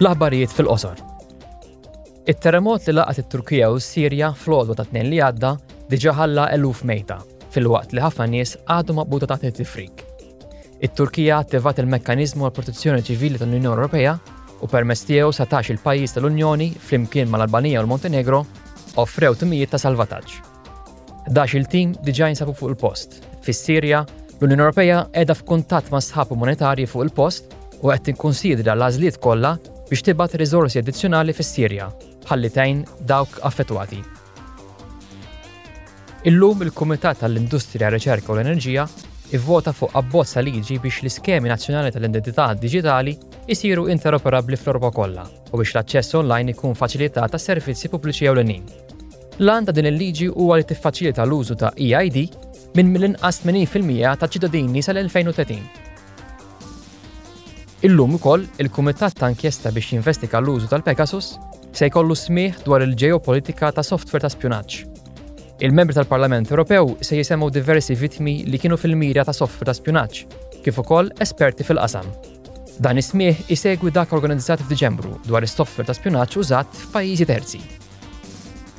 L-aħbarijiet fil-qosor. It-terremot li laqat it-Turkija u s-Sirja fl-għodwa ta' tnejn li għadda diġa ħalla eluf mejta, fil-waqt li ħafna nies għadu maqbuta taħt it-tifrik. It-Turkija attivat il-mekkanizmu għal protezzjoni ċivili tal-Unjoni Ewropea u permess tiegħu satax il-pajjiż tal-Unjoni flimkien mal-Albanija u l-Montenegro offrew timijiet ta' salvataġġ. Dax-il tim diġà jinsabu fuq il-post. Fis-Sirja, l-Unjoni Ewropea qiegħda f'kuntatt ma' sħab umanitarji fuq il-post u qed tinkunsidra l-għażliet kollha biex tibgħat riżorsi addizzjonali fis-Sirja ħalli tgħin dawk affettwati. Illum il-Kumitat għall-Industrija, Riċerka u l-Enerġija ivvota fuq abbozz ta' liġi biex l-iskemi nazzjonali tal-identità diġitali jsiru interoperabbli fl-Ewropa kollha u biex l-aċċess online ikun faċilitat għas-servizzi pubbliċi ewlenin. L-għan ta' din il-liġi huwa li tiffaċilita l-użu ta' e-ID minn mill-inqas 80 fil-mija taċ-ċittadini sal-2030. Illum ukoll, il-Kumitat ta' Inkjesta biex jinvestiga l-użu tal-Pegasus se jkollu smigħ dwar il-ġeopolitika ta' software ta' spjunaġġ. Il-membri tal-Parlament Ewropew se jisemgħu diversi vittmi li kienu fil-mira ta' software ta' spjunaġġ, kif ukoll esperti fil-qasam. Dan is-smigħ isegwi dak organizzat f'Diċembru dwar is-software ta' spjunaġġ użat f'pajjiżi terzi.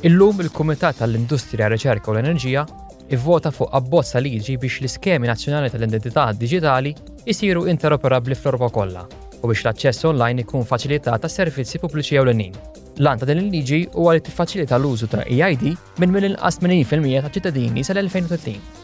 Illum il-Kumitat tal-Industrija, Riċerka u l-Enerġija ivvota fuq abbozza liġi biex l-iskemi nazzjonali tal-identità diġitali jisiru interoperabbli fl-Ewropa kollha u biex l-aċċess online ikun faċilitat ta' servizzi pubbliċi ewlenin. L-għan ta' din il-liġi huwa li tiffaċilita l-użu ta' EID minn minn inqas 80% ta' ċittadini sal-2030.